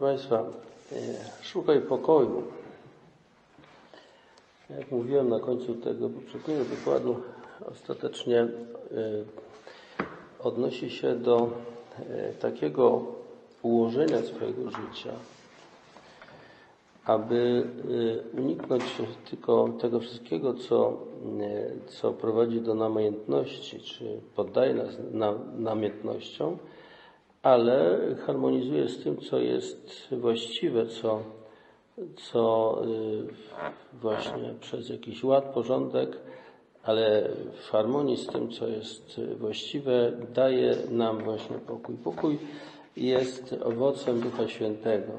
Państwa, e, szukaj pokoju. Jak mówiłem na końcu tego poprzedniego wykładu, ostatecznie e, odnosi się do e, takiego ułożenia swojego życia, aby uniknąć tylko tego wszystkiego, co, co prowadzi do namiętności, czy poddaje nas namiętnościom, ale harmonizuje z tym, co jest właściwe, co, co y, właśnie przez jakiś ład, porządek, ale w harmonii z tym, co jest właściwe, daje nam właśnie pokój. Pokój jest owocem Ducha Świętego.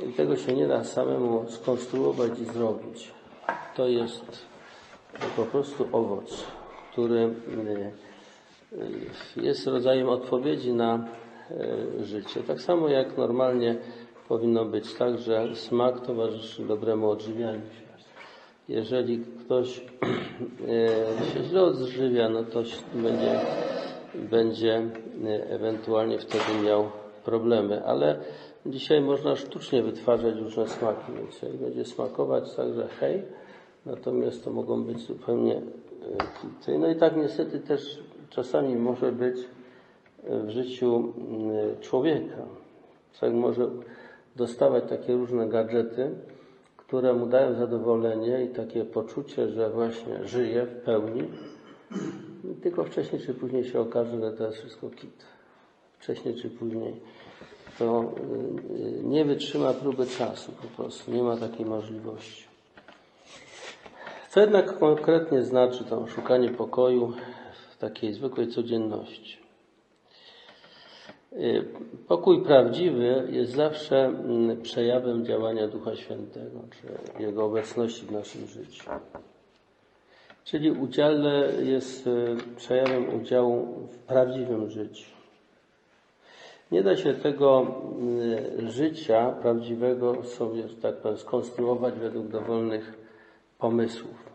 I tego się nie da samemu skonstruować i zrobić. To jest po prostu owoc, który y, jest rodzajem odpowiedzi na e, życie. Tak samo jak normalnie powinno być tak, że smak towarzyszy dobremu odżywianiu się. Jeżeli ktoś e, się źle odżywia, no to będzie, będzie e, ewentualnie wtedy miał problemy, ale dzisiaj można sztucznie wytwarzać różne smaki, więc będzie smakować także hej, natomiast to mogą być zupełnie kity. No i tak niestety też czasami może być w życiu mm, człowieka. Człowiek może dostawać takie różne gadżety, które mu dają zadowolenie i takie poczucie, że właśnie żyje w pełni. Tylko wcześniej czy później się okaże, że to jest wszystko kit. Wcześniej czy później to y, nie wytrzyma próby czasu po prostu. Nie ma takiej możliwości. Co jednak konkretnie znaczy to szukanie pokoju takiej zwykłej codzienności. Y, pokój prawdziwy jest zawsze mm, przejawem działania Ducha Świętego, czy Jego obecności w naszym życiu. Czyli udziale jest y, przejawem udziału w prawdziwym życiu. Nie da się tego y, życia prawdziwego sobie, tak powiem, skonstruować według dowolnych pomysłów,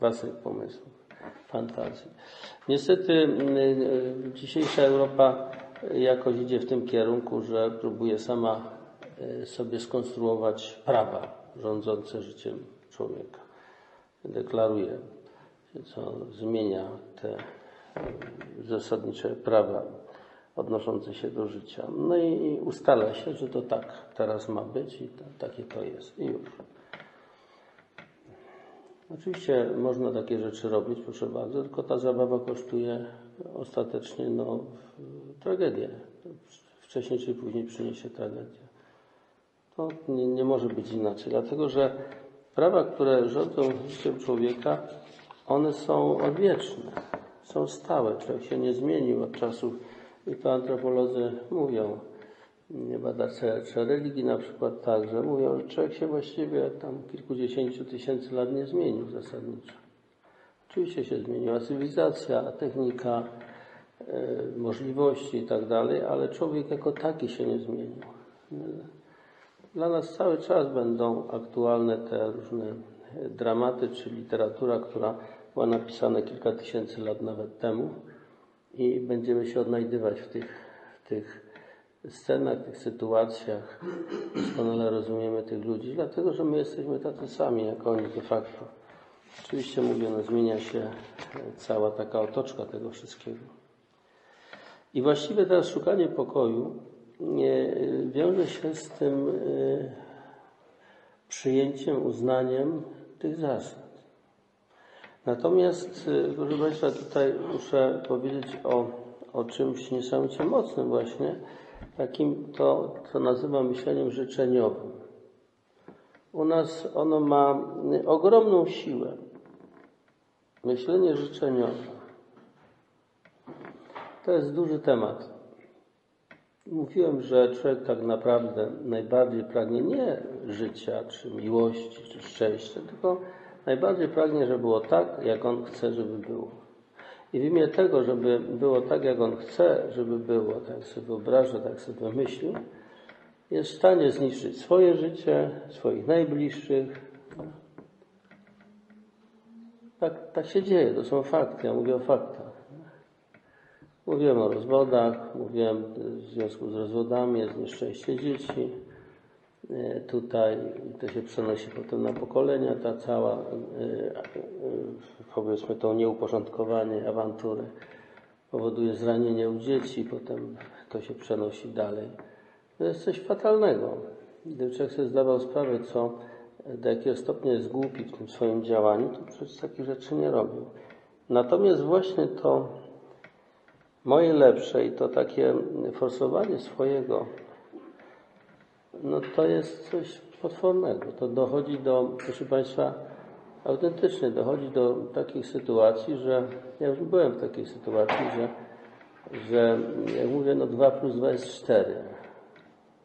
własnych pomysłów fantazji. Niestety mm, y, dzisiejsza Europa jakoś idzie w tym kierunku, że próbuje sama y, sobie skonstruować prawa rządzące życiem człowieka. Deklaruje, co zmienia te y, zasadnicze prawa odnoszące się do życia. No i ustala się, że to tak teraz ma być i to, takie to jest. I już. Oczywiście można takie rzeczy robić, proszę bardzo, tylko ta zabawa kosztuje ostatecznie no, tragedię. Wcześniej czy później przyniesie tragedię. To nie, nie może być inaczej, dlatego że prawa, które rządzą życiem człowieka, one są odwieczne, są stałe. Człowiek się nie zmienił od czasów, i to antropolodzy mówią, badacze religii na przykład także mówią, że człowiek się właściwie tam kilkudziesięciu tysięcy lat nie zmienił zasadniczo. Oczywiście się zmieniła cywilizacja, technika, e, możliwości i tak dalej, ale człowiek jako taki się nie zmienił. Dla nas cały czas będą aktualne te różne dramaty, czy literatura, która była napisana kilka tysięcy lat nawet temu i będziemy się odnajdywać w tych, w tych scenach, tych sytuacjach doskonale rozumiemy tych ludzi, dlatego że my jesteśmy tacy sami jak oni de facto. Oczywiście mówię, no zmienia się cała taka otoczka tego wszystkiego. I właściwie teraz szukanie pokoju nie, wiąże się z tym y, przyjęciem, uznaniem tych zasad. Natomiast, y, proszę Państwa, tutaj muszę powiedzieć o, o czymś niesamowicie mocnym właśnie, takim to, co nazywam myśleniem życzeniowym. U nas ono ma ogromną siłę. Myślenie życzeniowe. To jest duży temat. Mówiłem, że człowiek tak naprawdę najbardziej pragnie nie życia, czy miłości, czy szczęścia, tylko najbardziej pragnie, żeby było tak, jak on chce, żeby było. I w imię tego, żeby było tak, jak on chce, żeby było, tak sobie wyobraża, tak sobie myśli, jest w stanie zniszczyć swoje życie, swoich najbliższych. Tak, tak się dzieje, to są fakty, ja mówię o faktach. Mówiłem o rozwodach, mówiłem w związku z rozwodami, jest nieszczęście dzieci. E, Tutaj to się przenosi potem na pokolenia, ta cała, e, e, powiedzmy to nieuporządkowanie, awantury powoduje zranienie u dzieci, potem to się przenosi dalej. To jest coś fatalnego. Gdyby człowiek sobie zdawał sprawę, co do jakiego stopnia jest głupi w tym swoim działaniu, to przecież takich rzeczy nie robił. Natomiast właśnie to moje lepsze i to takie forsowanie swojego, no to jest coś potwornego. To dochodzi do, proszę Państwa, autentycznie dochodzi do takich sytuacji, że ja już byłem w takiej sytuacji, że, że jak mówię, no 2 plus 2 jest 4.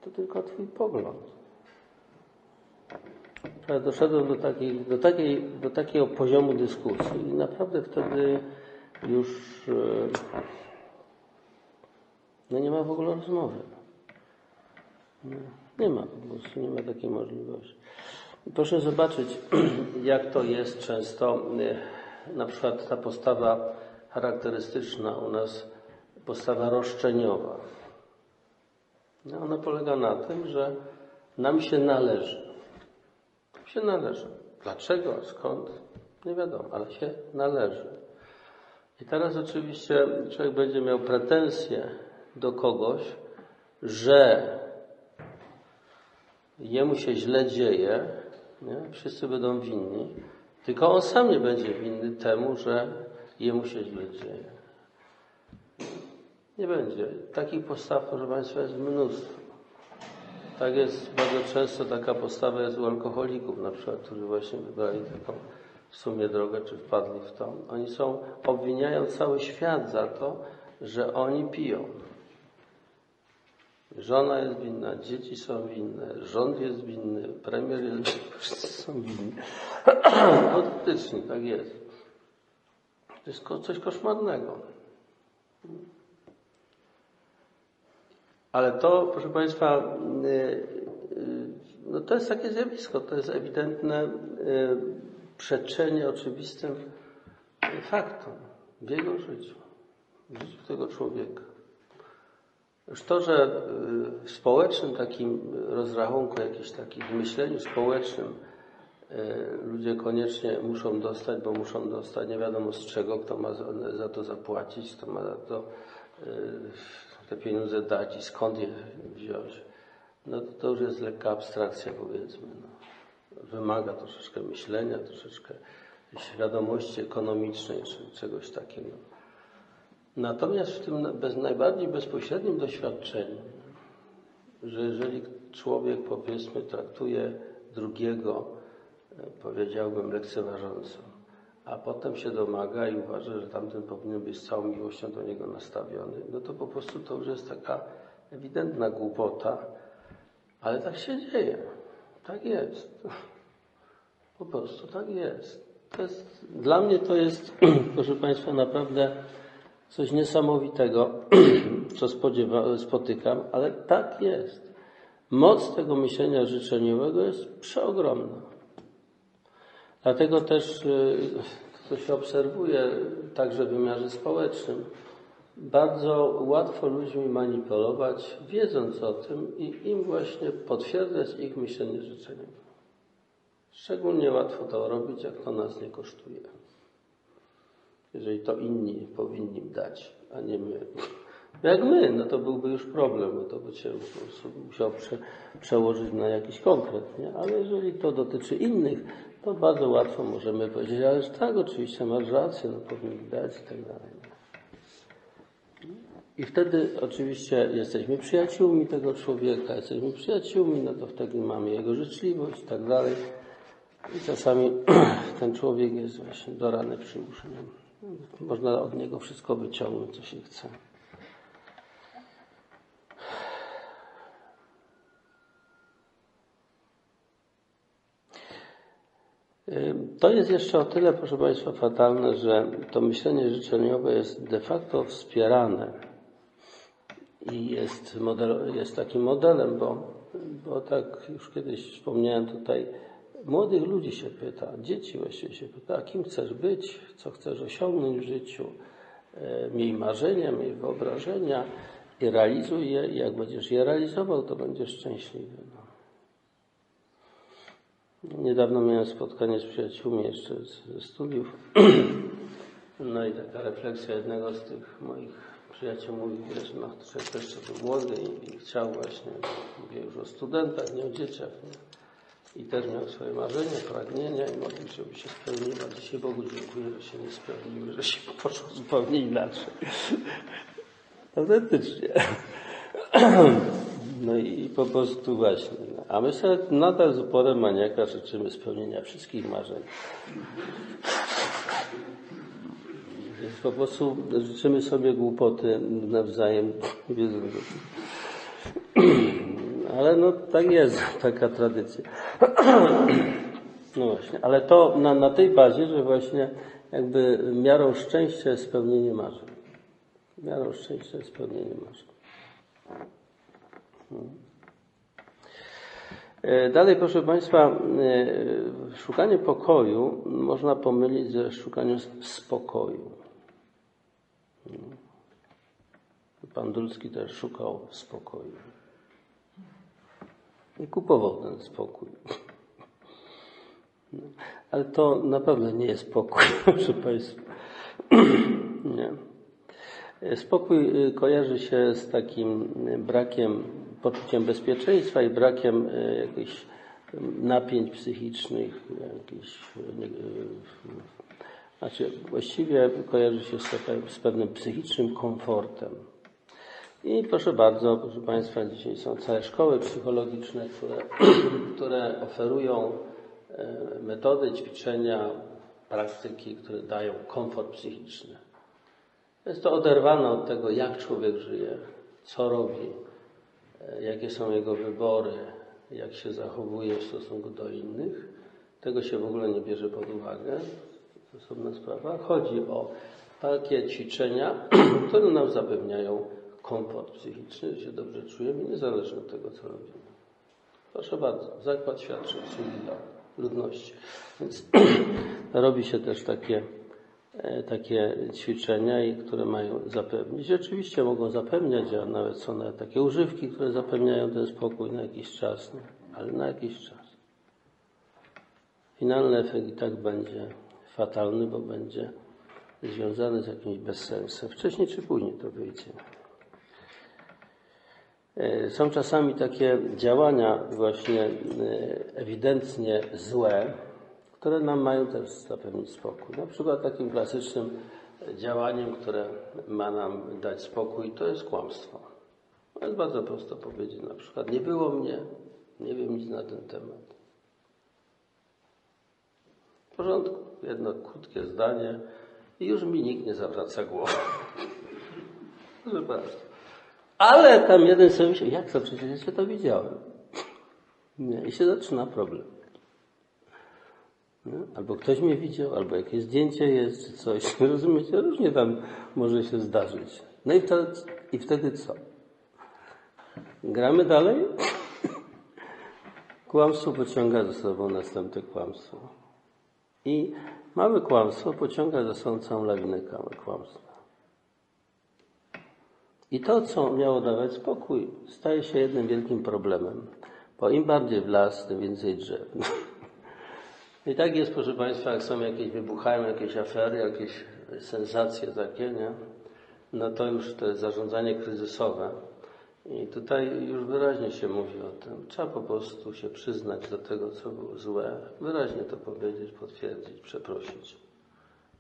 To tylko Twój pogląd. Doszedłem do, takiej, do, takiej, do takiego poziomu dyskusji i naprawdę wtedy już no nie ma w ogóle rozmowy. Nie ma po prostu, nie ma takiej możliwości. Proszę zobaczyć, jak to jest często, na przykład ta postawa charakterystyczna u nas, postawa roszczeniowa. No, ona polega na tym, że nam się należy. Nam się należy. Dlaczego, skąd? Nie wiadomo, ale się należy. I teraz oczywiście człowiek będzie miał pretensje do kogoś, że jemu się źle dzieje, nie? wszyscy będą winni, tylko on sam nie będzie winny temu, że jemu się źle dzieje. Nie będzie. Takich postaw, proszę Państwa, jest mnóstwo. Tak jest, bardzo często taka postawa jest u alkoholików, na przykład, którzy właśnie wybrali taką w sumie drogę, czy wpadli w to. Oni są, obwiniają cały świat za to, że oni piją. Żona jest winna, dzieci są winne, rząd jest winny, premier jest winny, wszyscy są winni. Autentycznie tak jest. To jest coś koszmarnego. Ale to, proszę Państwa, y, y, no to jest takie zjawisko, to jest ewidentne y, przeczenie oczywistym faktom w jego życiu, w życiu tego człowieka. Już to, że w społecznym takim rozrachunku, jakimś takim myśleniu społecznym ludzie koniecznie muszą dostać, bo muszą dostać nie wiadomo z czego, kto ma za to zapłacić, kto ma za to te pieniądze dać i skąd je wziąć, no to, to już jest lekka abstrakcja powiedzmy. No. Wymaga troszeczkę myślenia, troszeczkę świadomości ekonomicznej czy czegoś takiego. Natomiast w tym najbardziej bezpośrednim doświadczeniu, że jeżeli człowiek powiedzmy traktuje drugiego, powiedziałbym lekceważąco, a potem się domaga i uważa, że tamten powinien być z całą miłością do niego nastawiony, no to po prostu to już jest taka ewidentna głupota, ale tak się dzieje. Tak jest. Po prostu tak jest. Jest dla mnie to jest, proszę Państwa, naprawdę coś niesamowitego, co spodziewa, spotykam, ale tak jest. Moc tego myślenia życzeniowego jest przeogromna. Dlatego też y, to się obserwuje także w wymiarze społecznym. Bardzo łatwo ludźmi manipulować, wiedząc o tym i im właśnie potwierdzać ich myślenie życzeniowe. Szczególnie łatwo to robić, jak to nas nie kosztuje. Jeżeli to inni powinni dać, a nie my. Jak my, no to byłby już problem, bo to by się musiał prze, przełożyć na jakiś konkret, nie? Ale jeżeli to dotyczy innych, to bardzo łatwo możemy powiedzieć, ależ tak, oczywiście masz rację, no powinni dać i tak dalej. I wtedy oczywiście jesteśmy przyjaciółmi tego człowieka, jesteśmy przyjaciółmi, no to wtedy mamy jego życzliwość i tak dalej. I czasami ten człowiek jest właśnie do rany przy uszy. Można od niego wszystko wyciągnąć, co się chce. To jest jeszcze o tyle, proszę Państwa, fatalne, że to myślenie życzeniowe jest de facto wspierane i jest, model, jest takim modelem, bo, bo tak już kiedyś wspomniałem tutaj, młodych ludzi się pyta, dzieci właściwie się pyta, a kim chcesz być, co chcesz osiągnąć w życiu, e, miej marzenia, miej wyobrażenia i realizuj je. I jak będziesz je realizował, to będziesz szczęśliwy. No. Niedawno miałem spotkanie z przyjaciółmi jeszcze ze studiów. No i taka refleksja jednego z tych moich przyjaciół mówi, wiesz, no, że jeszcze był młody i, i chciał właśnie, mówię już o studentach, nie o dzieciach, nie? I też miał swoje marzenia, pragnienia i modlił, żeby się spełniły, a dzisiaj Bogu dziękuję, że się nie spełniły, że się poszło zupełnie inaczej. Autentycznie. No i po prostu właśnie. No. A my sobie nadal z uporem maniaka życzymy spełnienia wszystkich marzeń. Więc po prostu życzymy sobie głupoty nawzajem. Ale no tak jest, taka tradycja. No właśnie, ale to na, na tej bazie, że właśnie jakby miarą szczęścia jest spełnienie marzeń. Miarą szczęścia jest spełnienie marzeń. E, dalej, proszę Państwa, e, szukanie pokoju można pomylić ze szukaniem spokoju. Pan Dulski też szukał spokoju. I kupował ten spokój. Ale to naprawdę nie jest spokój, proszę Państwa. Nie. Spokój y, kojarzy się z takim brakiem, poczuciem bezpieczeństwa i brakiem y, jakichś napięć psychicznych, jakichś, y, znaczy właściwie kojarzy się z, z pewnym psychicznym komfortem. I proszę bardzo, proszę Państwa, dzisiaj są całe szkoły psychologiczne, które, które oferują metody, ćwiczenia, praktyki, które dają komfort psychiczny. Jest to oderwane od tego, jak człowiek żyje, co robi, e, jakie są jego wybory, jak się zachowuje w stosunku do innych. Tego się w ogóle nie bierze pod uwagę. To osobna sprawa. Chodzi o takie ćwiczenia, które nam zapewniają komfort psychiczny, że się dobrze czujemy, niezależnie od tego, co robimy. Proszę bardzo, zakład świadczy usługi dla ludności. Więc robi się też takie E, takie ćwiczenia, i które mają zapewnić. Oczywiście mogą zapewniać, a nawet są nawet takie używki, które zapewniają ten spokój na jakiś czas, no, ale na jakiś czas. Finalny efekt i tak będzie fatalny, bo będzie związany z jakimś bezsensem. Wcześniej czy później to wyjdzie. E, są czasami takie działania właśnie e, ewidentnie złe, które nam mają też zapewnić spokój. Na przykład takim klasycznym działaniem, które ma nam dać spokój, to jest kłamstwo. To jest bardzo prosto powiedzieć. Na przykład nie było mnie, nie wiem nic na ten temat. W porządku, jedno krótkie zdanie i już mi nikt nie zawraca głowy. Proszę bardzo. Ale tam jeden sobie myśli, jak to przecież ja to widziałem. Nie, I się zaczyna problem. Albo ktoś mnie widział, albo jakieś zdjęcie jest, czy coś. Rozumiecie? Różnie tam może się zdarzyć. No i wtedy, i wtedy co? Gramy dalej? Kłamstwo pociąga za sobą następne kłamstwo. I małe kłamstwo pociąga za sobą całą lawinę kłamstwa. I to, co miało dawać spokój, staje się jednym wielkim problemem. Bo im bardziej w las, tym więcej drzew. I tak jest, proszę Państwa, jak są jakieś, wybuchają jakieś afery, jakieś sensacje takie, nie? No to już to jest zarządzanie kryzysowe. I tutaj już wyraźnie się mówi o tym. Trzeba po prostu się przyznać do tego, co było złe, wyraźnie to powiedzieć, potwierdzić, przeprosić.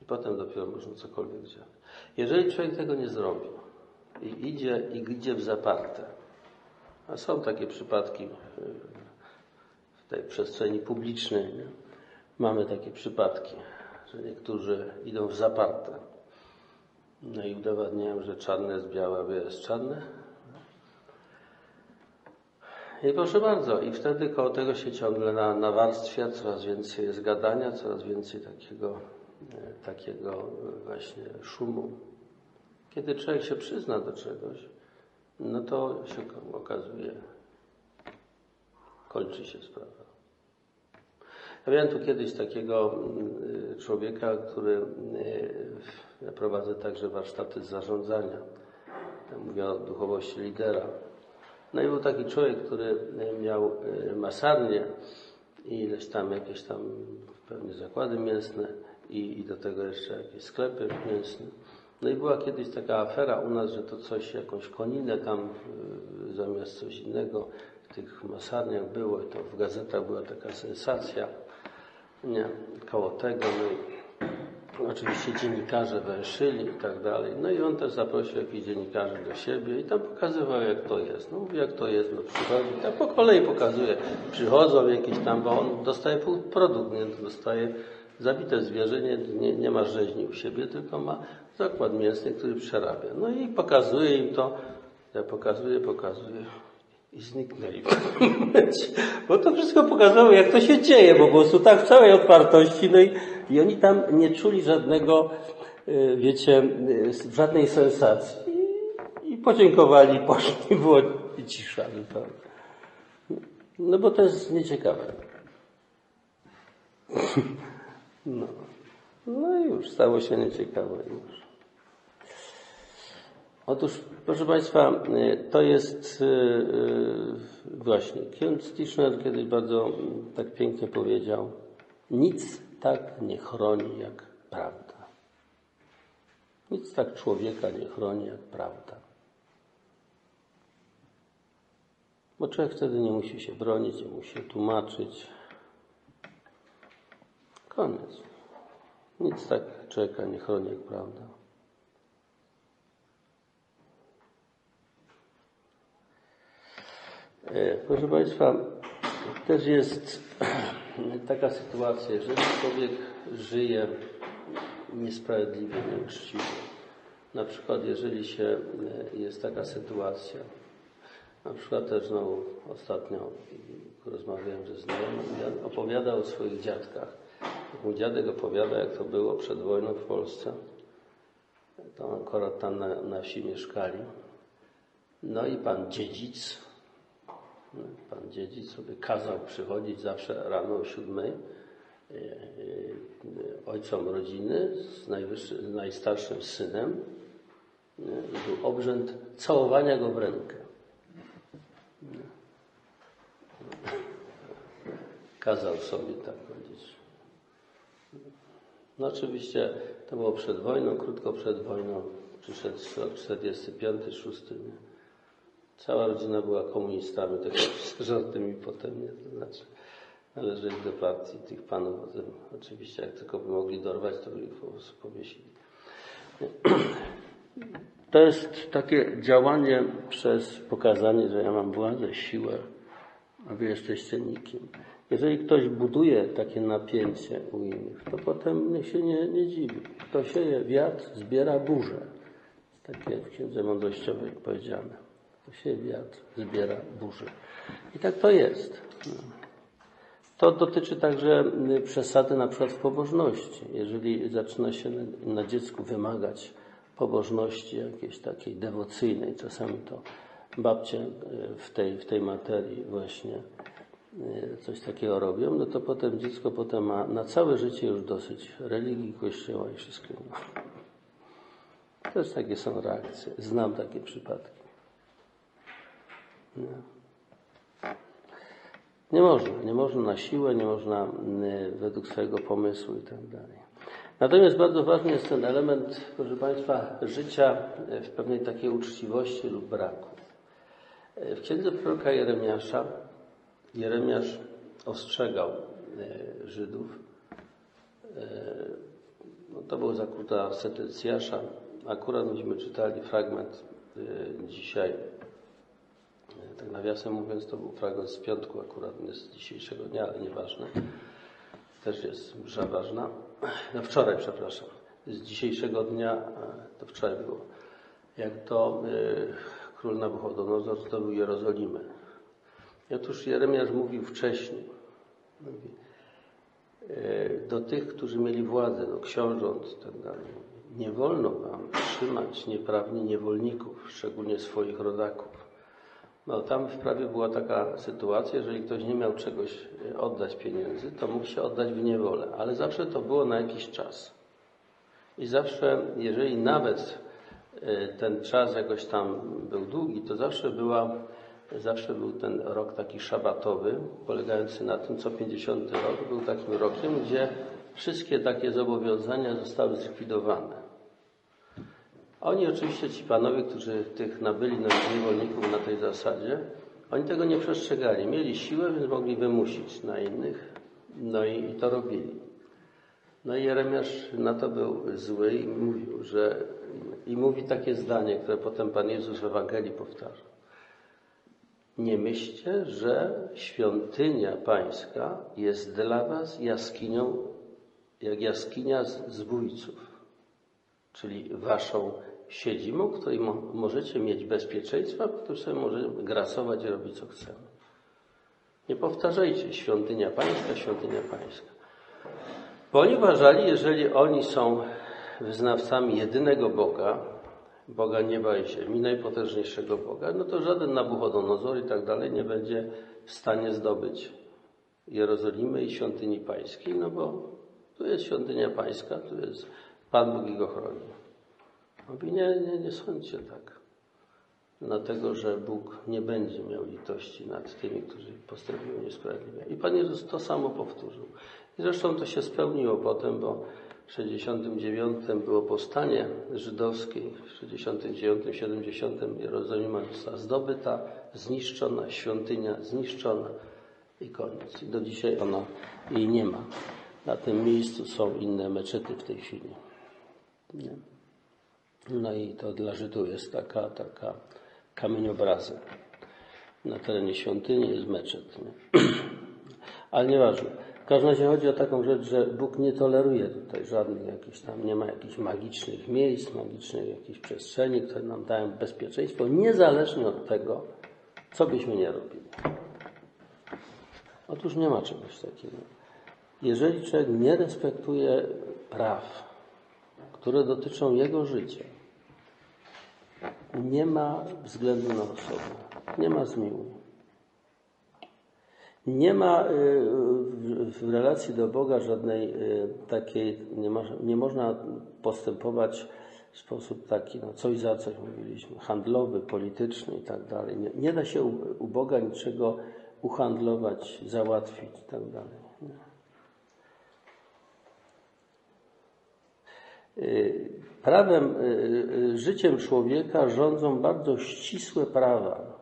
I potem dopiero można cokolwiek działać. Jeżeli człowiek tego nie zrobi i idzie, i idzie w zaparte, a są takie przypadki w tej przestrzeni publicznej, nie? Mamy takie przypadki, że niektórzy idą w zaparte. No i udowadniają, że czarne jest białe, a białe jest czarne. I proszę bardzo, i wtedy koło tego się ciągle na, nawarstwia, coraz więcej jest gadania, coraz więcej takiego, e, takiego właśnie szumu. Kiedy człowiek się przyzna do czegoś, no to się okazuje, kończy się sprawa. Ja miałem tu kiedyś takiego y, człowieka, który y, ja prowadzę także warsztaty zarządzania. Mówię o duchowości lidera. No i był taki człowiek, który miał y, masarnię i ileś tam jakieś tam pewnie zakłady mięsne i, i do tego jeszcze jakieś sklepy mięsne. No i była kiedyś taka afera u nas, że to coś, jakąś koninę tam y, zamiast coś innego w tych masarniach było i to w gazetach była taka sensacja, nie, koło tego, no i oczywiście dziennikarze węszyli i tak dalej. No i on też zaprosił jakichś dziennikarzy do siebie i tam pokazywał jak to jest. No mówi jak to jest, no przychodzi, tak po kolei pokazuje. Przychodzą jakieś tam, bo on dostaje produkt, nie, dostaje zabite zwierzę, nie, nie, nie ma rzeźni u siebie, tylko ma zakład mięsny, który przerabia. No i pokazuje im to, ja pokazuję, pokazuję i zniknęli tym momencie. Bo to wszystko pokazało, jak to się dzieje, po prostu tak w całej otwartości, no i, i oni tam nie czuli żadnego, y, wiecie, y, żadnej sensacji. I, i podziękowali, poszli, było cisza. No bo to jest nieciekawe. No. No i już, stało się nieciekawe już. Otóż, proszę Państwa, to jest właśnie, Kiełc Tischner kiedyś bardzo tak pięknie powiedział, nic tak nie chroni jak prawda. Nic tak człowieka nie chroni jak prawda. Bo człowiek wtedy nie musi się bronić, nie musi się tłumaczyć. Koniec. Nic tak człowieka nie chroni jak prawda. E, proszę Państwa, też jest taka sytuacja, jeżeli człowiek żyje niesprawiedliwie, nieuczciwie. Na przykład, jeżeli się e, jest taka sytuacja, na przykład też znowu ostatnio rozmawiałem ze znajomym, opowiada o swoich dziadkach. Mój dziadek opowiada, jak to było przed wojną w Polsce. To akurat tam na, wsi mieszkali. No i pan dziedzic, pan dziedzic sobie kazał przychodzić zawsze rano o siódmej e, e, ojcom rodziny z, z najstarszym synem był obrzęd całowania go w rękę. Kazał sobie tak powiedzieć. No oczywiście to było przed wojną, krótko przed wojną. Przyszedł rok 45, 6. Nie? Cała rodzina była komunistami, tak żarty mi potem, nie? To znaczy należeli do partii tych panów. Potem, oczywiście jak tylko by mogli dorwać, to by ich po prostu powiesili. To jest takie działanie przez pokazanie, że ja mam władzę, siłę, a wy jesteście nikim. Jeżeli ktoś buduje takie napięcie u innych, to potem niech się nie, nie dziwi. Kto sieje wiatr, zbiera burzę. Takie w Księdze Mądrościowej powiedziane. Kto sieje wiatr, zbiera burzę. I tak to jest. To dotyczy także przesady na przykład w pobożności. Jeżeli zaczyna się na dziecku wymagać pobożności jakiejś takiej dewocyjnej, czasami to babcie w tej, w tej materii właśnie E, coś takiego robią, no to potem dziecko potem ma na całe życie już dosyć religii, kościoła i wszystkiego. Też takie są reakcje. Znam takie przypadki. Nie. nie można, nie można na siłę, nie można według swojego pomysłu i tak dalej. Natomiast bardzo ważny jest ten element, proszę Państwa, życia w pewnej takiej uczciwości lub braku. E, w księdze proroka Jeremiasza Jeremiasz ostrzegał e, Żydów. E, no to był zakuta sentencjasza. Akurat myśmy czytali fragment dzisiaj. Tak nawiasem mówiąc, to był fragment z piątku, akurat nie z dzisiejszego dnia, ale nieważne. Też jest msza ważna. No wczoraj, przepraszam. Z dzisiejszego dnia, to wczoraj było. Jak to król Nabuchodonozor zdobył Jerozolimę Otóż Jeremiasz mówił wcześniej mówi, e, do tych, którzy mieli władzę, do książąt tak dalej. Nie wolno wam trzymać nieprawnie niewolników, szczególnie swoich rodaków. No tam w prawie była taka sytuacja, jeżeli ktoś nie miał czegoś e, oddać pieniędzy, to mógł się oddać w niewolę, ale zawsze to było na jakiś czas. I zawsze, jeżeli nawet ten czas jakoś tam był długi, to zawsze była, zawsze był ten rok taki szabatowy, polegający na tym, co 50 rok był takim rokiem, gdzie wszystkie takie zobowiązania zostały zlikwidowane. Oni oczywiście, ci panowie, którzy tych nabyli niewolników na tej zasadzie, oni tego nie przestrzegali. Mieli siłę, więc mogli wymusić na innych, no i, i to robili. No i Jeremiasz na to był zły i mówił, że i mówi takie zdanie, które potem Pan Jezus w Ewangelii powtarza. Nie myślcie, że świątynia pańska jest dla was jaskinią, jak jaskinia zbójców, czyli waszą siedzibą, w której mo możecie mieć bezpieczeństwo, w której sobie możecie grasować i robić co chcemy. Nie powtarzajcie świątynia pańska, świątynia pańska. Bo oni uważali, jeżeli oni są wyznawcami jedynego Boga, Boga nieba i ziemi, najpotężniejszego Boga, no to żaden Nabuchodonozor i tak dalej nie będzie w stanie zdobyć Jerozolimy i świątyni pańskiej, no bo tu jest świątynia pańska, tu jest Pan Bóg i go chroni. Mówi, nie, nie, nie sądźcie tak. Dlatego, że Bóg nie będzie miał litości nad tymi, którzy postępują niesprawiedliwie. I Pan Jezus to samo powtórzył. I zresztą to się spełniło potem, bo w 69 było powstanie żydowskie, w 69, 70 Jerozolima została zdobyta, zniszczona, świątynia zniszczona i koniec. I do dzisiaj ona jej nie ma. Na tym miejscu są inne meczety w tej chwili. Nie. No i to dla Żydów jest taka, taka kamieniobrazek. Na terenie świątyni jest meczet. Nie? Ale nieważne. W każdym razie chodzi o taką rzecz, że Bóg nie toleruje tutaj żadnych jakichś tam, nie ma jakichś magicznych miejsc, magicznych jakichś przestrzeni, które nam dają bezpieczeństwo, niezależnie od tego, co byśmy nie robili. Otóż nie ma czegoś takiego. Jeżeli człowiek nie respektuje praw, które dotyczą jego życia, nie ma względu na osobę, nie ma zmiłu. Nie ma y, w relacji do Boga żadnej y, takiej, nie, ma, nie można postępować w sposób taki, no coś za coś mówiliśmy, handlowy, polityczny i tak dalej. Nie, nie da się u, u Boga niczego uhandlować, załatwić i tak dalej. Y, prawem, życiem człowieka rządzą bardzo ścisłe prawa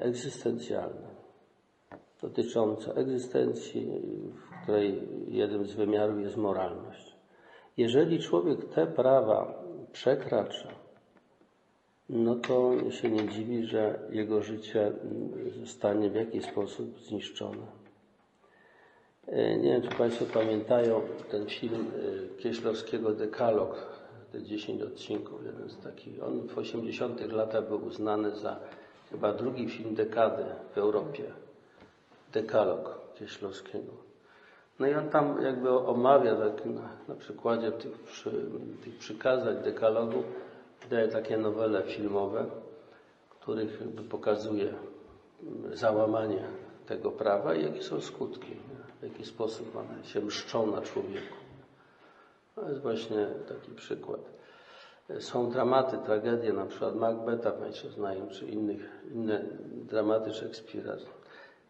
egzystencjalne, dotyczące egzystencji, w której jednym z wymiarów jest moralność. Jeżeli człowiek te prawa przekracza, no to się nie dziwi, że jego życie zostanie w jakiś sposób zniszczone. Nie wiem, czy Państwo pamiętają ten film e, Kieślowskiego Dekalog, te 10 odcinków, jeden z takich. On w 80 latach był uznany za chyba drugi film dekady w Europie. Dekalog Kieślowskiego. No i on tam jakby omawia tak na, na przykładzie tych, przy, tych przykazań dekalogu, daje takie nowele filmowe, których jakby pokazuje załamanie tego prawa i jakie są skutki w jaki sposób one się mszczą na człowieku. To jest właśnie taki przykład. Są dramaty, tragedie, na przykład Macbeta Państwo znają, czy innych, inne dramaty Szekspira,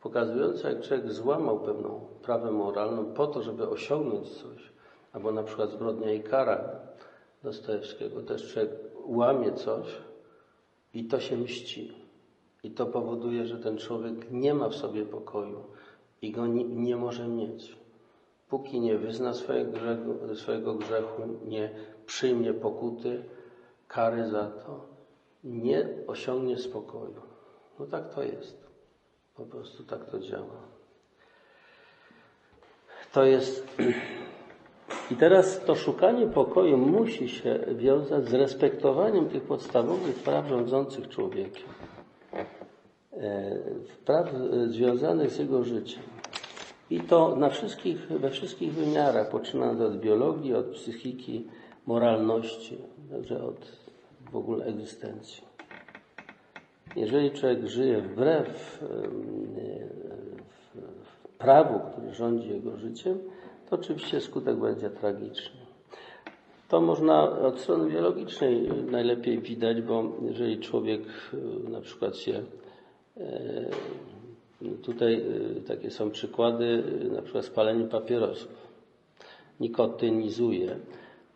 pokazujące, jak człowiek złamał pewną prawę moralną po to, żeby osiągnąć coś, albo na przykład zbrodnia i kara Dostojewskiego, też człowiek łamie coś i to się mści. I to powoduje, że ten człowiek nie ma w sobie pokoju, i go nie, nie może mieć. Póki nie wyzna swojego grzechu, swojego grzechu, nie przyjmie pokuty, kary za to, nie osiągnie spokoju. No tak to jest. Po prostu tak to działa. To jest. I teraz to szukanie pokoju musi się wiązać z respektowaniem tych podstawowych praw rządzących człowiekiem. E, praw e, związanych z jego życiem. I to na wszystkich, we wszystkich wymiarach, poczynając od biologii, od psychiki, moralności, także od w ogóle egzystencji. Jeżeli człowiek żyje wbrew prawu, który rządzi jego życiem, to oczywiście skutek będzie tragiczny. To można od strony biologicznej najlepiej widać, bo jeżeli człowiek na przykład się tutaj takie są przykłady, na przykład spalenie papierosów. Nikotynizuje,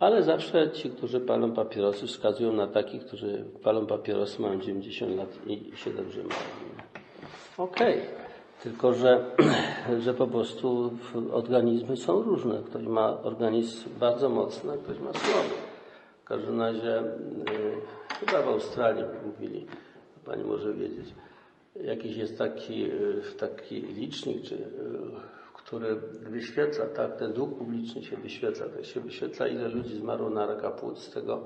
ale zawsze ci, którzy palą papierosy, wskazują na takich, którzy palą papierosy, mają 90 lat i się dobrze mają. Okej. Okay. Tylko, że, że po prostu organizmy są różne. Ktoś ma organizm bardzo mocny, a ktoś ma słaby. W każdym razie, chyba w Australii mówili, pani może wiedzieć, jakiś jest taki, taki licznik, czy, który wyświeca, tak, ten dług publiczny się wyświeca, tak się wyświetla, ile ludzi zmarło na raka płuc, z tego,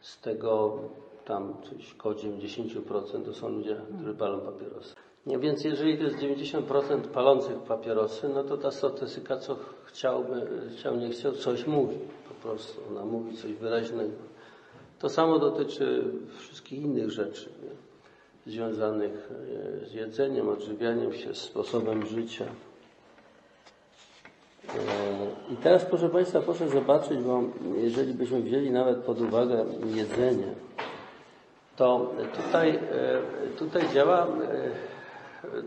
z tego tam coś około 90% to są ludzie, którzy palą papierosy. Nie, więc jeżeli to jest 90% palących papierosy, no to ta statystyka, co chciałby, chciał, nie chciał, coś mówi. Po prostu ona mówi coś wyraźnego. To samo dotyczy wszystkich innych rzeczy nie? związanych z jedzeniem, odżywianiem się, sposobem życia. I teraz proszę Państwa, proszę zobaczyć, bo jeżeli byśmy wzięli nawet pod uwagę jedzenie, to tutaj, tutaj działa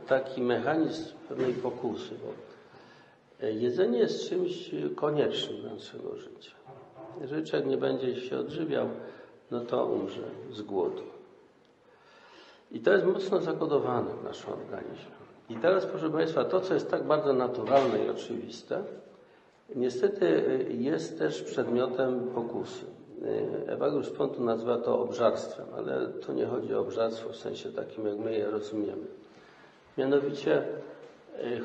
taki mechanizm pewnej pokusy, bo jedzenie jest czymś koniecznym dla naszego życia. Jeżeli człowiek nie będzie się odżywiał, no to umrze z głodu. I to jest mocno zakodowane w naszym organizmie. I teraz, proszę Państwa, to, co jest tak bardzo naturalne i oczywiste, niestety jest też przedmiotem pokusy. Ewagriusz Pontu nazywa to obżarstwem, ale to nie chodzi o obżarstwo w sensie takim, jak my je rozumiemy. Mianowicie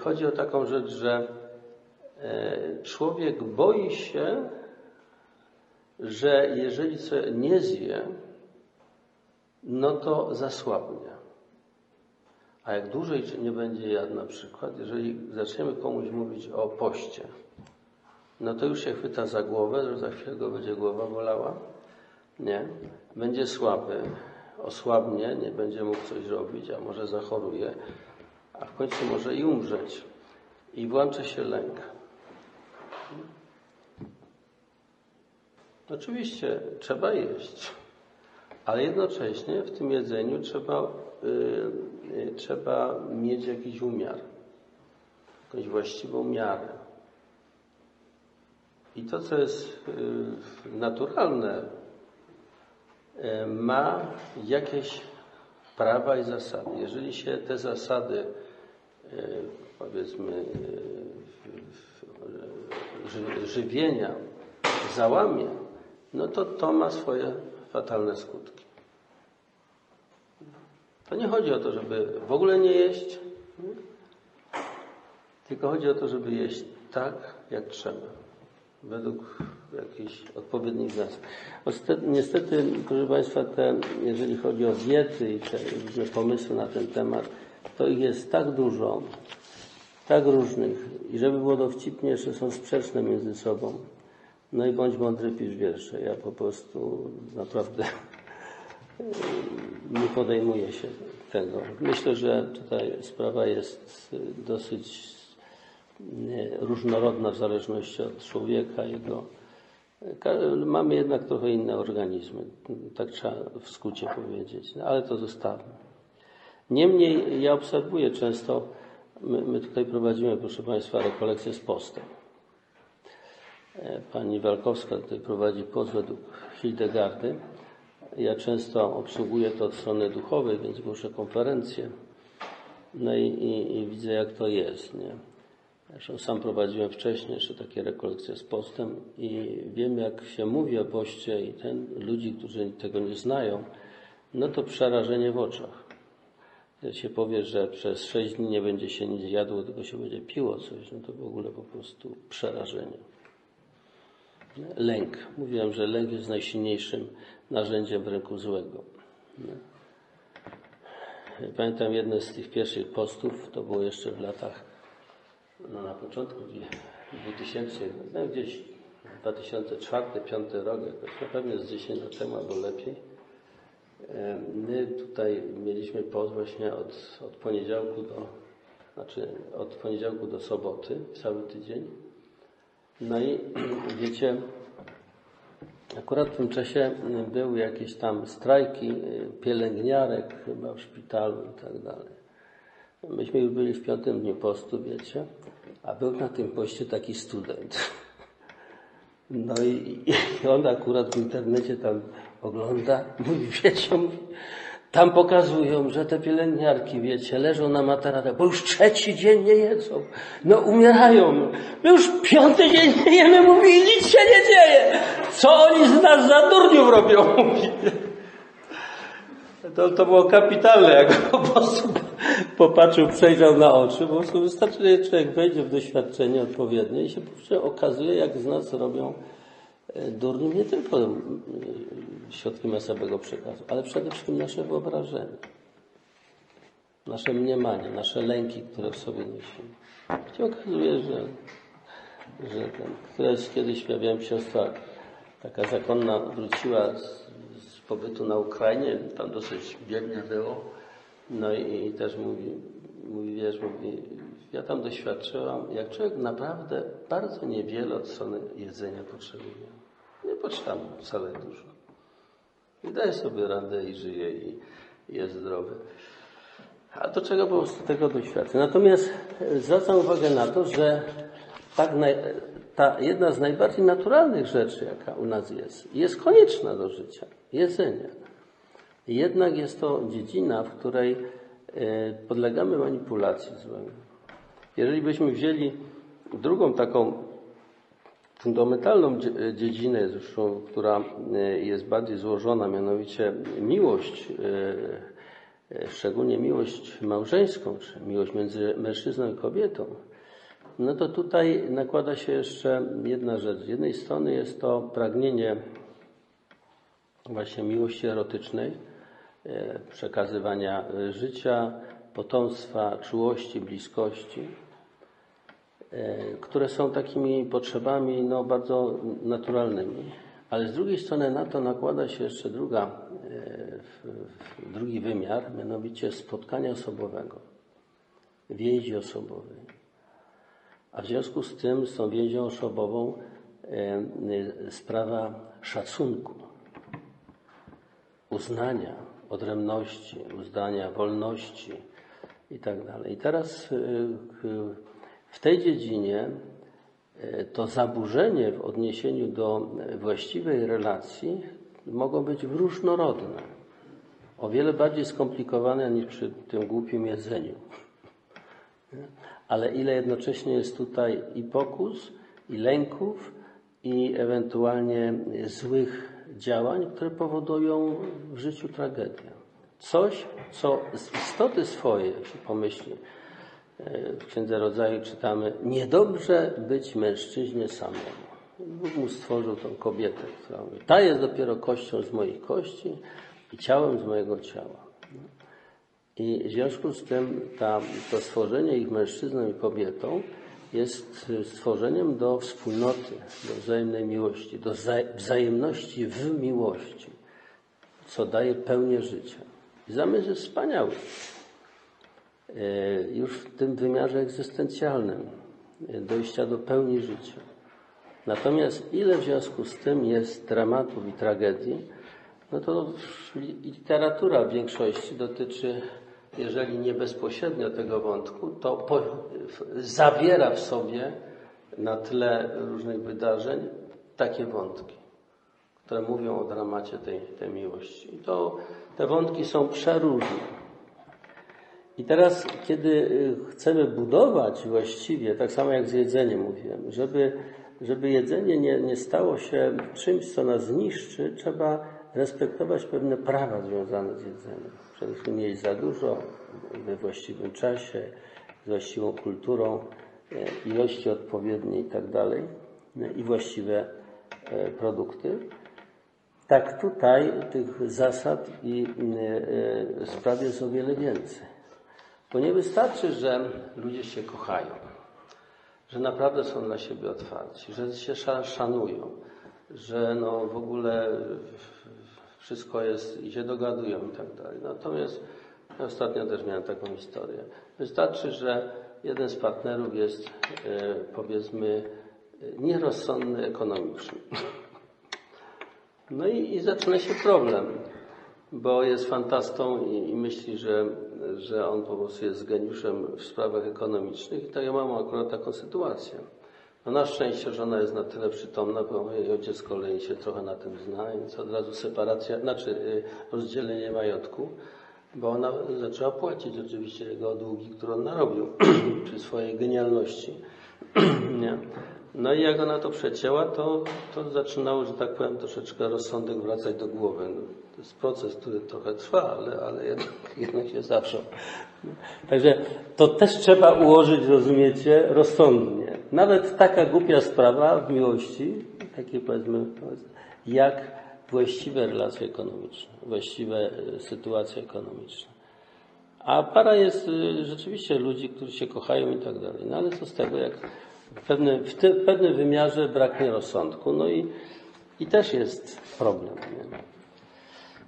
chodzi o taką rzecz, że człowiek boi się, że jeżeli nie zje, no to zasłabnie. A jak dłużej nie będzie jadł na przykład, jeżeli zaczniemy komuś mówić o poście, no to już się chwyta za głowę, że za chwilę go będzie głowa bolała. Nie. Będzie słaby, osłabnie, nie będzie mógł coś robić, a może zachoruje, a w końcu może i umrzeć. I włączy się lęk. Oczywiście trzeba jeść, ale jednocześnie w tym jedzeniu trzeba, yy, trzeba mieć jakiś umiar, jakąś właściwą miarę. I to, co jest yy, naturalne, yy, ma jakieś prawa i zasady. Jeżeli się te zasady, powiedzmy, żywienia załamie, no to to ma swoje fatalne skutki. To nie chodzi o to, żeby w ogóle nie jeść, tylko chodzi o to, żeby jeść tak, jak trzeba, według jakichś odpowiednich zasad. Niestety, proszę Państwa, te, jeżeli chodzi o diety i te różne pomysły na ten temat, to ich jest tak dużo, tak różnych i żeby było dowcipnie, jeszcze są sprzeczne między sobą. No i bądź mądry, pisz wiersze. Ja po prostu naprawdę nie podejmuję się tego. Myślę, że tutaj sprawa jest dosyć różnorodna w zależności od człowieka, jego. Mamy jednak trochę inne organizmy, tak trzeba w skrócie powiedzieć, no, ale to zostawmy. Niemniej ja obserwuję często, my, my tutaj prowadzimy, proszę Państwa, rekolekcję z postem. Pani Walkowska tutaj prowadzi post według Hildegardy. Ja często obsługuję to od strony duchowej, więc głoszę konferencje. No i, i, i widzę, jak to jest. Nie? Zresztą sam prowadziłem wcześniej jeszcze takie rekolekcje z postem i wiem, jak się mówi o poście i ten, ludzi, którzy tego nie znają, no to przerażenie w oczach. Jak się powie, że przez sześć dni nie będzie się nic jadło, tylko się będzie piło coś, no to w ogóle po prostu przerażenie. Lęk. Mówiłem, że lęk jest najsilniejszym narzędziem w ręku złego. Pamiętam jeden z tych pierwszych postów, to było jeszcze w latach, no na początku 2000, no gdzieś 2004-2005 rok, jakoś, no pewnie z 10 lat temu albo lepiej. E, my tutaj mieliśmy post właśnie od, od poniedziałku do, znaczy od poniedziałku do soboty, cały tydzień. No i wiecie, akurat w tym czasie były jakieś tam strajki y, pielęgniarek chyba w szpitalu i tak dalej. Myśmy już byli w piątym dniu postu, wiecie, a był na tym poście taki student. No i, i on akurat w internecie tam ogląda, mówi, wiecie, mówi, tam pokazują, że te pielęgniarki, wiecie, leżą na materacach, bo już trzeci dzień nie jedzą. No umierają. My już piąty dzień nie jemy, mówi, nic się nie dzieje. Co oni z nas za durniów robią, mówi. To, to było kapitalne, jak po prostu popatrzył, przejrzał na oczy. Po prostu wystarczy, że człowiek wejdzie w doświadczenie odpowiednie i się okazuje, jak z nas robią e, durni nie tylko e, środki masowego przekazu, ale przede wszystkim nasze wyobrażenie, nasze mniemanie, nasze lęki, które w sobie niesiemy. się okazuje, że, że ten, któraś kiedyś miałem siostra, taka zakonna, wróciła z, z pobytu na Ukrainie, tam dosyć biednie było, no i, i też mówi, mówi, wiesz, mówi, ja tam doświadczyłam, jak człowiek naprawdę bardzo niewiele od strony jedzenia potrzebuje. Nie potrzeba wcale dużo. I daje sobie radę i żyje i jest zdrowy. A do czego po prostu tego doświadczę? Natomiast zwracam uwagę na to, że tak naj, ta jedna z najbardziej naturalnych rzeczy, jaka u nas jest, jest konieczna do życia. Jedzenie. Jednak jest to dziedzina, w której e, podlegamy manipulacji złym. Jeżeli byśmy wzięli drugą taką fundamentalną dziedzinę, zresztą, która e, jest bardziej złożona, mianowicie miłość, e, szczególnie miłość małżeńską, czy miłość między mężczyzną i kobietą, no to tutaj nakłada się jeszcze jedna rzecz. Z jednej strony jest to pragnienie właśnie miłości erotycznej, E, przekazywania e, życia, potomstwa, czułości, bliskości, e, które są takimi potrzebami no, bardzo naturalnymi. Ale z drugiej strony na to nakłada się jeszcze druga, drugi wymiar, mianowicie spotkania osobowego, więzi osobowej. A w związku z tym, z tą więzią osobową, sprawa szacunku, uznania, odrębności, uznania wolności i tak. I teraz y, w tej dziedzinie y, to zaburzenie w odniesieniu do właściwej relacji mogą być różnorodne. O wiele bardziej skomplikowane niż przy tym głupim jedzeniu. Ale ile jednocześnie jest tutaj i pokus, i lęków, i ewentualnie złych działań, które powodują w życiu tragedię. Coś, co z istoty swojej, się pomyśli, e, w Księdze Rodzaju czytamy, niedobrze być mężczyźnie samemu. Bóg mu stworzył tą kobietę, która mówi, ta jest dopiero kością z moich kości i ciałem z mojego ciała. I w związku z tym ta, to stworzenie ich mężczyzną i kobietą jest stworzeniem do wspólnoty, do wzajemnej miłości, do wzajemności w miłości, co daje pełnię życia. I zamysł jest wspaniały. E, już w tym wymiarze egzystencjalnym, e, dojścia do pełni życia. Natomiast ile w związku z tym jest dramatów i tragedii, no to literatura w większości dotyczy jeżeli nie bezpośrednio tego wątku, to po, zawiera w sobie na tle różnych wydarzeń takie wątki, które mówią o dramacie tej, tej miłości. I to te wątki są przeróżne. I teraz, kiedy y, chcemy budować właściwie, tak samo jak z jedzeniem mówiłem, żeby, żeby jedzenie nie, nie stało się czymś, co nas zniszczy, trzeba respektować pewne prawa związane z jedzeniem. Wszystkim jeść za dużo, we właściwym czasie, z właściwą kulturą, e, ilości odpowiednie i tak e, i właściwe e, produkty. Tak tutaj tych zasad i spraw jest o wiele więcej. Bo nie wystarczy, że ludzie się kochają, że naprawdę są dla siebie otwarci, że się szanują, że no w ogóle wszystko jest i się dogadują i tak dalej. Natomiast ja ostatnio też miałem taką historię. Wystarczy, że jeden z partnerów jest e, powiedzmy nierozsądny ekonomicznie. No i, i zaczyna się problem, bo jest fantastą i, i, myśli, że, że on po prostu jest geniuszem w sprawach ekonomicznych. I tak ja mam akurat taką sytuację. No na szczęście żona jest na tyle przytomna, bo jej ojciec z kolei się trochę na tym zna, więc od razu separacja, znaczy y, rozdzielenie majątku, bo ona zaczęła płacić oczywiście jego długi, które on narobił przy swojej genialności. Nie? No i jak ona to przecięła, to, to zaczynało, że tak powiem, troszeczkę rozsądek wracać do głowy. No, to jest proces, który trochę trwa, ale, ale jednak, jednak się zawsze. Także to też trzeba ułożyć, rozumiecie, rozsądnie. Nawet taka głupia sprawa w miłości, takie powiedzmy, jak właściwe relacje ekonomiczne, właściwe e, sytuacje ekonomiczne. A para jest e, rzeczywiście ludzi, którzy się kochają i tak dalej. No ale co z tego, jak w, pewnym, w, ty, w pewnym wymiarze braknie rozsądku. No i, i też jest problem. Nie?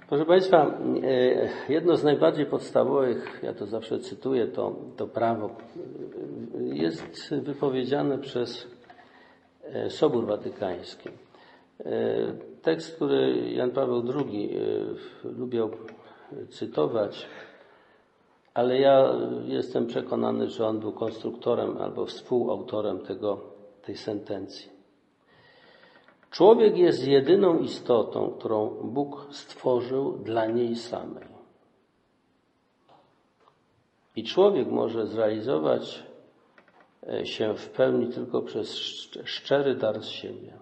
Proszę Państwa, e, jedno z najbardziej podstawowych, ja to zawsze cytuję, to, to prawo, jest wypowiedziane przez e, Sobór Watykański. E, tekst, który Jan Paweł II lubiał cytować, ale ja jestem przekonany, że on był konstruktorem albo współautorem tego, tej sentencji. Człowiek jest jedyną istotą, którą Bóg stworzył dla niej samej. I człowiek może zrealizować e, się w pełni tylko przez szczery dar z siebie.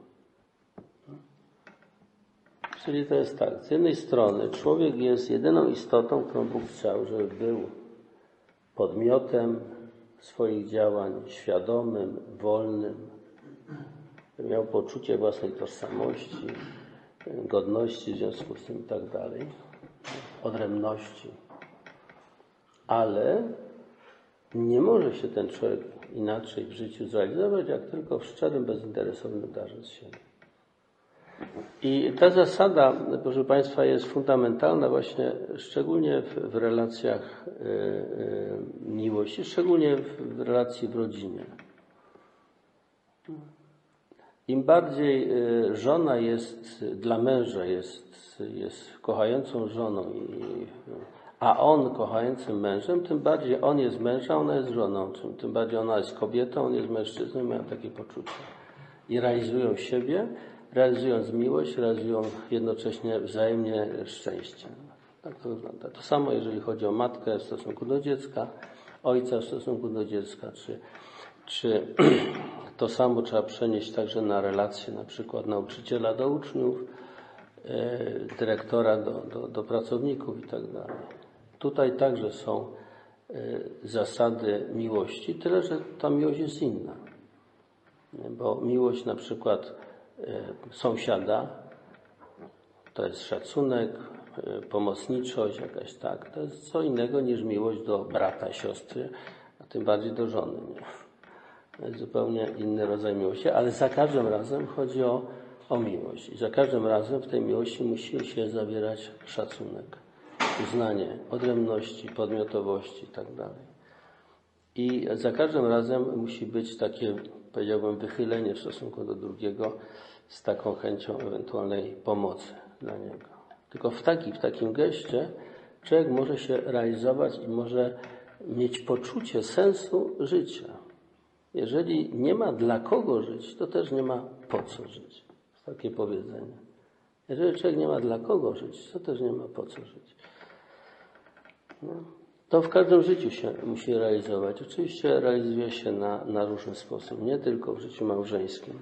Czyli to jest tak, z jednej strony człowiek jest jedyną istotą, którą Bóg chciał, żeby był podmiotem swoich działań, świadomym, wolnym, miał poczucie własnej tożsamości, godności w związku z tym i tak dalej, odrębności. Ale nie może się ten człowiek inaczej w życiu zrealizować, jak tylko w szczerym, bezinteresownym darze z siebie. I ta zasada, proszę Państwa, jest fundamentalna właśnie szczególnie w, w relacjach y, y, miłości, szczególnie w, w relacji w rodzinie. Im bardziej y, żona jest dla męża, jest, jest kochającą żoną, i, a on kochającym mężem, tym bardziej on jest mężem, ona jest żoną. Tym bardziej ona jest kobietą, on jest mężczyzną, mają takie poczucie. I realizują siebie, realizując miłość, realizują jednocześnie wzajemnie szczęście. Tak to wygląda. To samo, jeżeli chodzi o matkę w stosunku do dziecka, ojca w stosunku do dziecka, czy, czy to samo trzeba przenieść także na relacje na przykład nauczyciela do uczniów, e, dyrektora do, do, do pracowników i tak. Tutaj także są e, zasady miłości, tyle że ta miłość jest inna. Bo miłość na przykład E, sąsiada, to jest szacunek, pomocniczość jakaś tak. To jest co innego niż miłość do brata, siostry, a tym bardziej do żony. Nie? Zupełnie inny rodzaj miłości, ale za każdym razem chodzi o, o miłość. I za każdym razem w tej miłości musi się zawierać szacunek, uznanie odrębności, podmiotowości itd. Tak I za każdym razem musi być takie, powiedziałbym, wychylenie w stosunku do drugiego, z taką chęcią ewentualnej pomocy dla niego. Tylko w, taki, w takim geście człowiek może się realizować i może mieć poczucie sensu życia. Jeżeli nie ma dla kogo żyć, to też nie ma po co żyć. Takie powiedzenie. Jeżeli człowiek nie ma dla kogo żyć, to też nie ma po co żyć. No. To w każdym życiu się musi realizować. Oczywiście realizuje się na, na różny sposób, nie tylko w życiu małżeńskim.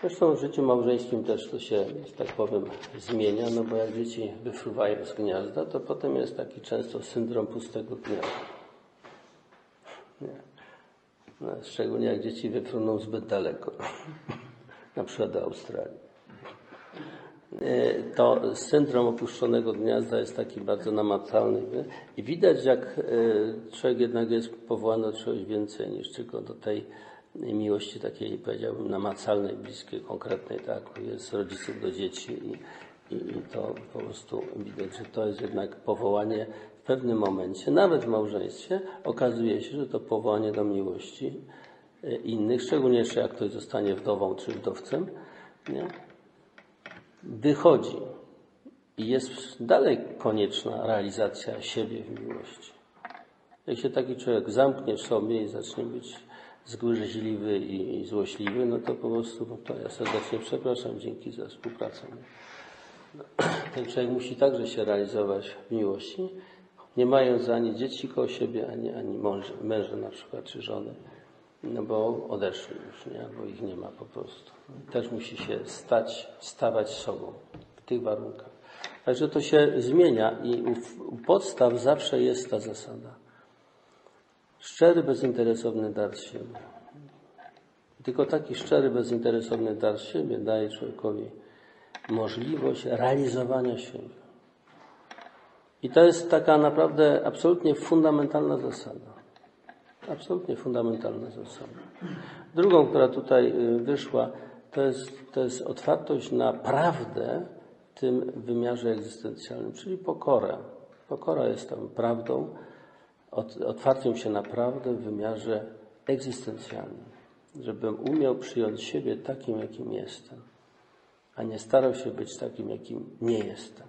Zresztą w życiu małżeńskim też to się, tak powiem, zmienia, no bo jak dzieci wyfruwają z gniazda, to potem jest taki często syndrom pustego gniazda. Nie. No, szczególnie jak dzieci wyfruną zbyt daleko, na przykład do Australii. To syndrom opuszczonego gniazda jest taki bardzo namacalny i widać, jak e, człowiek jednak jest powołany do czegoś więcej niż tylko do tej miłości takiej, powiedziałbym, namacalnej, bliskiej, konkretnej, tak, jest rodziców do dzieci i, I, I to po prostu widać, że to jest jednak powołanie pewnym momencie, nawet w małżeństwie, okazuje się, że to powołanie do miłości e, innych, szczególnie jeszcze jak ktoś zostanie wdową czy wdowcem, nie? wychodzi i jest dalej konieczna realizacja siebie w miłości. Jak się taki człowiek zamknie w sobie i zacznie być zgryźliwy i złośliwy, no to po prostu no to ja serdecznie przepraszam, dzięki za współpracę. No, ten człowiek musi także się realizować w miłości, nie mając ani dzieci koło siebie, ani, ani męża, męża na przykład, czy żony, no bo odeszli już, nie? albo ich nie ma po prostu. Też musi się stać, stawać sobą w tych warunkach. Także to się zmienia i u, u podstaw zawsze jest ta zasada. Szczery, bezinteresowny dar siebie. Tylko taki szczery, bezinteresowny dar siebie daje człowiekowi możliwość realizowania siebie. I to jest taka naprawdę absolutnie fundamentalna zasada. Absolutnie fundamentalna zasada. Drugą, która tutaj y, wyszła, to jest, to jest otwartość na prawdę w tym wymiarze egzystencjalnym, czyli pokorę. Pokora jest tam prawdą, otwarciem się na prawdę w wymiarze egzystencjalnym. Żebym umiał przyjąć siebie takim, jakim jestem, a nie starał się być takim, jakim nie jestem.